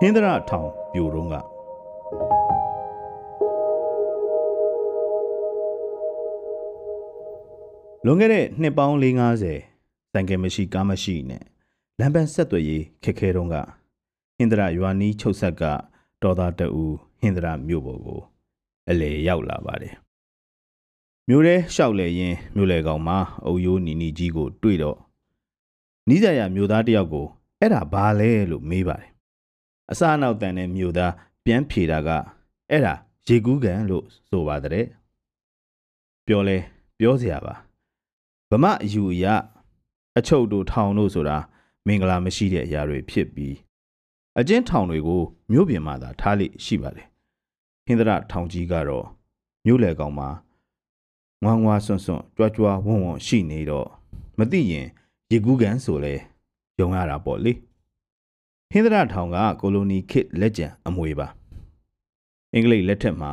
ဟင်းသရထောင်ပြိုတော့ကလွန်ခဲ့တဲ့နှစ်ပေါင်း450စိုင်ကယ်မရှိကားမရှိနဲ့လမ်းပန်းဆက်သွယ်ရေးခက်ခဲတုန်းကဟင်္ဒရာရွာနီးချုပ်ဆက်ကတော်သားတအူဟင်္ဒရာမြို့ပေါ်ကိုအလေရောက်လာပါတယ်မြို့ထဲလျှောက်လေရင်မြို့လေကောင်မှာအုပ်ယိုးနီနီကြီးကို တွေ့တော့နီးစရာမြို့သားတယောက်ကိုအဲ့ဒါဘာလဲလို့မေးပါတယ် အစအနောက်တန်တဲ့မြို့သားပြန်ဖြေတာကအဲ့ဒါရေကူးကန်လို့ဆိုပါတဲ့ပြောလဲပြောစရာပါဗမအယူအရအချုပ်တို့ထောင်တို့ဆိုတာမင်္ဂလာမရှိတဲ့အရာတွေဖြစ်ပြီးအကျဉ်းထောင်တွေကိုမြို့ပြင်မှာသာထားလိရှိပါတယ်ဟင်္ဒရထောင်ကြီးကတော့မြို့လေကောင်မှာငွားငွားဆွန့်ဆွန့်ကြွားကြွားဝုံဝုံရှိနေတော့မသိရင်ရေကူးကန်ဆိုလဲယုံရတာပေါ့လေ ဟင်္ဒရထောင်ကကိုလိုနီခေတ်လက်ကျန်အမွေပါအင်္ဂလိပ်လက်ထက်မှာ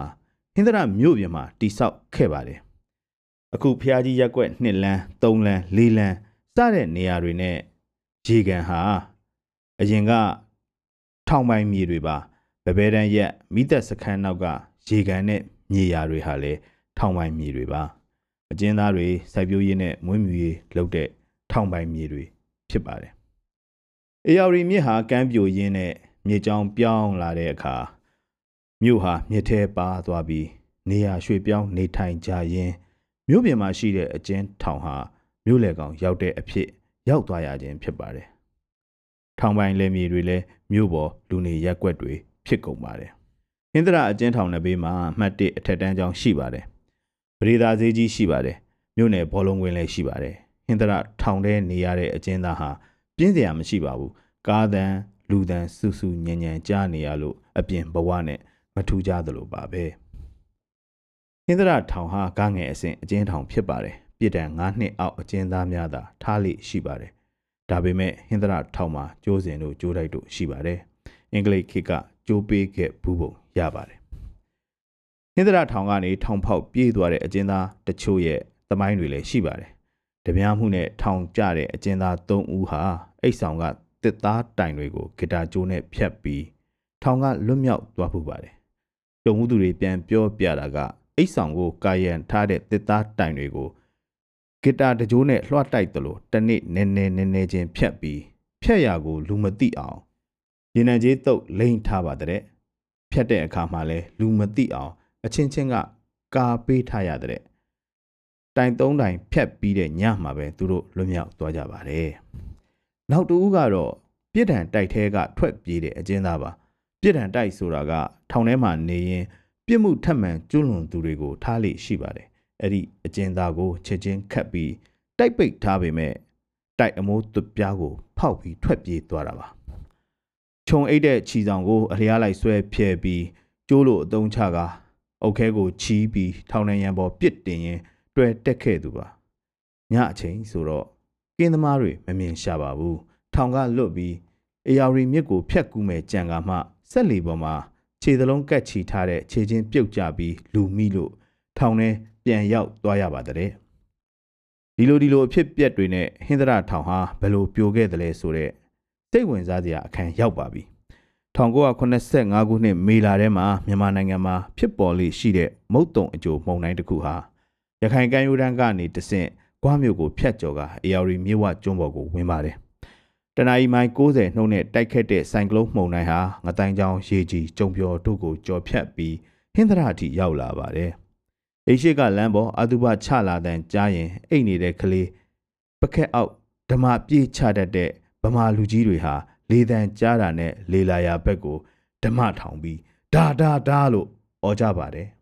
ဟင်္ဒရမြို့ပြင်မှာတိဆောက်ခဲ့ပါတယ်အခုဖျားကြီးရက်ကွက်2လမ်း3လမ်း4လမ်းစတဲ့နေရာတွေနဲ့ရေကန်ဟာအရင်ကထောင်ပိုင်းမြေတွေပါဗဘဲတန်းရက်မိသက်စခန်းနောက်ကရေကန်နဲ့မြေယာတွေဟာလည်းထောင်ပိုင်းမြေတွေပါအကျဉ်းသားတွေစိုက်ပျိုးရေးနဲ့မွေးမြူရေးလုပ်တဲ့ထောင်ပိုင်းမြေတွေဖြစ်ပါတယ် အေယာရီမြစ်ဟာကမ်းပြိုရင်းနဲ့မြေကြောင်ပြောင်းလာတဲ့အခါမြို့ဟာမြစ်ထဲပါသွားပြီးနေရာရွှေ့ပြောင်းနေထိုင်ကြရင်းမြို့ပြင်မှာရှိတဲ့အကျဉ်းထောင်ဟာမြို့လေကောင်ရောက်တဲ့အဖြစ်ရောက်သွားရခြင်းဖြစ်ပါတယ်။ထောင်ပိုင်းလယ်မြေတွေလည်းမြို့ပေါ်လူနေရက်ွက်တွေဖြစ်ကုန်ပါတယ်။ဟင်္ဒရာအကျဉ်းထောင်နယ်ဘေးမှာအမှတ်1အထက်တန်းကျောင်းရှိပါတယ်။ပရိသာဈေးကြီးရှိပါတယ်။မြို့နယ်ဘောလုံးကွင်းလည်းရှိပါတယ်။ဟင်္ဒရာထောင်ထဲနေရတဲ့အကျဉ်းသားဟာ ပြင်းစရာမရှိပါဘူး။ကားတန်းလူတန်းစူးစူးညံညံကြားနေရလို့အပြင်ဘဝနဲ့မထူးကြသလိုပါပဲ။ဟင်္ဒရာထောင်ဟာကားငယ်အဆင့်အကျဉ်းထောင်ဖြစ်ပါတယ်ပြည်တံ9နှစ်အောက်အကျဉ်းသားများသာထားလိရှိပါတယ်ဒါပေမဲ့ဟင်္ဒရာထောင်မှာကျိုးစင်တို့ကျိုးတိုက်တို့ရှိပါတယ်အင်္ဂလိပ်ခေတ်ကကျိုးပေးခဲ့ဘူးပုံရပါတယ်ဟင်္ဒရာထောင်ကနေထောင်ဖောက်ပြေးသွားတဲ့အကျဉ်းသားတချို့ရဲ့သမိုင်းတွေလည်းရှိပါတယ် တပြားမှုနဲ့ထောင်ကျတဲ့အကျဉ်းသား3ဦးဟာအိတ်ဆောင်ကတစ်သားတိုင်တွေကိုဂီတာကျိုးနဲ့ဖြတ်ပြီးထောင်ကလွတ်မြောက်သွားဖို့ပါတယ်ကြုံမှုသူတွေပြန်ပြောပြတာကအိတ်ဆောင်ကိုကာယံထားတဲ့တစ်သားတိုင်တွေကိုဂီတာတကြိုးနဲ့လွှတ်တိုက်သလိုတနေ့နည်းနည်းနည်းနည်းချင်းဖြတ်ပြီးဖြတ်ရကိုလူမသိအောင်ရေနံကြီးတုတ်လိမ့်ထားပါတဲ့ဖြတ်တဲ့အခါမှာလဲလူမသိအောင်အချင်းချင်းကကာပေးထားရတဲ့ တိုင်သုံးတိုင်ဖြတ်ပြီးတဲ့ညမှာပဲသူတို့လွတ်မြောက်သွားကြပါတယ်နောက်တူကတော့ပြစ်ဒဏ်တိုက်ထဲကထွက်ပြေးတဲ့အကျဉ်းသားပါပြစ်ဒဏ်တိုက်ဆိုတာကထောင်ထဲမှာနေရင်ပြစ်မှုထပ်မံကျူးလွန်သူတွေကိုထားလိရှိပါတယ်အဲ့ဒီအကျဉ်းသားကိုချက်ချင်းခတ်ပြီးတိုက်ပိတ်ထားပေမဲ့တိုက်အမိုးသွပြားကိုဖောက်ပြီးထွက်ပြေးသွားတာပါခြုံအိတ်တဲ့ခြီဆောင်ကိုအလျားလိုက်ဆွဲဖြဲပြီးကျိုးလိုအတုံးချကအုတ်ခဲကိုချီးပြီးထောင်နှံရံပေါ်ပစ်တင်ရင် တွဲတက်ခဲ့သူပါညအချိန်ဆိုတော့ကင်းသမားတွေမမြင်ရှာပါဘူးထောင်ကလွတ်ပြီးအေယာရီမြစ်ကိုဖြတ်ကူးမဲ့ကြံကမှဆက်လီပေါ်မှာခြေသလုံးကတ်ချီထားတဲ့ခြေချင်းပြုတ်ကျပြီးလူမိလို့ထောင်ထဲပြန်ရောက်သွားရပါတဲ့ဒီလိုဒီလိုအဖြစ်ပြက်တွေနဲ့ဟင်္ဒရာထောင်ဟာဘယ်လိုပြိုခဲ့သလဲဆိုတော့စိတ်ဝင်စားစရာအခန်းရောက်ပါပြီ1985ခုနှစ်မေလထဲမှာမြန်မာနိုင်ငံမှာဖြစ်ပေါ်လေရှိတဲ့မုတ်တုံအကျိုးမှုန်တိုင်းတစ်ခုဟာ ရခိုင်ကမ်းရိုးတန်းကနေတဆင့်ကွားမြို့ကိုဖျက်ကျော်ကအေယာရီမြစ်ဝကျွန်းပေါ်ကိုဝင်ပါတယ်တနအီမိုင်60နှုန်းနဲ့တိုက်ခတ်တဲ့ဆိုင်ကလုန်းမှုန်တိုင်းဟာငတိုင်းချောင်းရေကြီးကျုံပျော်တို့ကိုကြော်ဖြတ်ပြီးဟင်္ဒရာထိရောက်လာပါတယ်။အိရှိကလမ်းပေါ်အတုပချလာတဲ့ကြားရင်အိတ်နေတဲ့ကလေးပကက်အောက်ဓမ္မပြေးချတတ်တဲ့ဗမာလူကြီးတွေဟာလေတံကြားတာနဲ့လေလာယာဘက်ကိုဓမ္မထောင်ပြီးဒါဒါဒါလို့អော်ကြပါတယ်။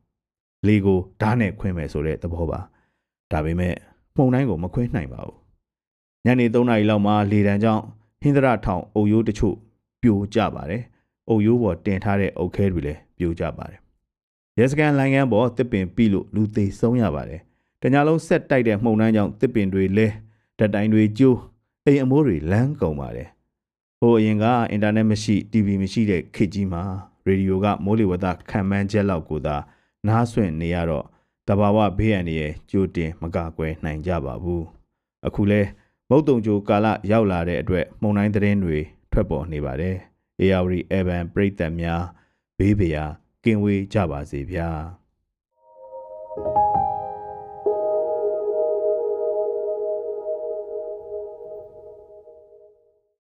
လေကိုဓာတ်နဲ့ခွင်းမယ်ဆိုတဲ့သဘောပါ။ဒါပေမဲ့မှုန်တိုင်းကိုမခွင်းနိုင်ပါဘူး။ညနေ3နာရီလောက်မှာလေတံကြောင့်ဟင်္ဒရာထောင်အုပ်ရိုးတချို့ပြိုကျပါတယ်။အုပ်ရိုးပေါ်တင်ထားတဲ့အုပ်ခဲတွေလည်းပြိုကျပါတယ်။ရဲစကန်လိုင်းကန်းပေါ်တစ်ပင်ပြီးလို့လူသေးဆုံးရပါတယ်။တညာလုံးဆက်တိုက်တဲ့မှုန်နှမ်းကြောင့်တစ်ပင်တွေလဲဓာတ်တိုင်တွေကျိုးအိမ်အမိုးတွေလန်းကုန်ပါတယ်။ဟိုအရင်ကအင်တာနက်မရှိ TV မရှိတဲ့ခေတ်ကြီးမှာရေဒီယိုကမိုးလေဝသခံမှန်းချက်လောက်ကိုသာ နားဆွင့်နေရတော့တဘာဝဘေးအန္တရာယ်ကြိုတင်မကကွယ်နိုင်ကြပါဘူး။အခုလဲမုတ်တုံကြိုကာလရောက်လာတဲ့အတွက်မုံတိုင်းသတင်းတွေထွက်ပေါ်နေပါတယ်။ ARD Evan ပရိသတ်များဘေးပရာကင်းဝေးကြပါစေဗျာ။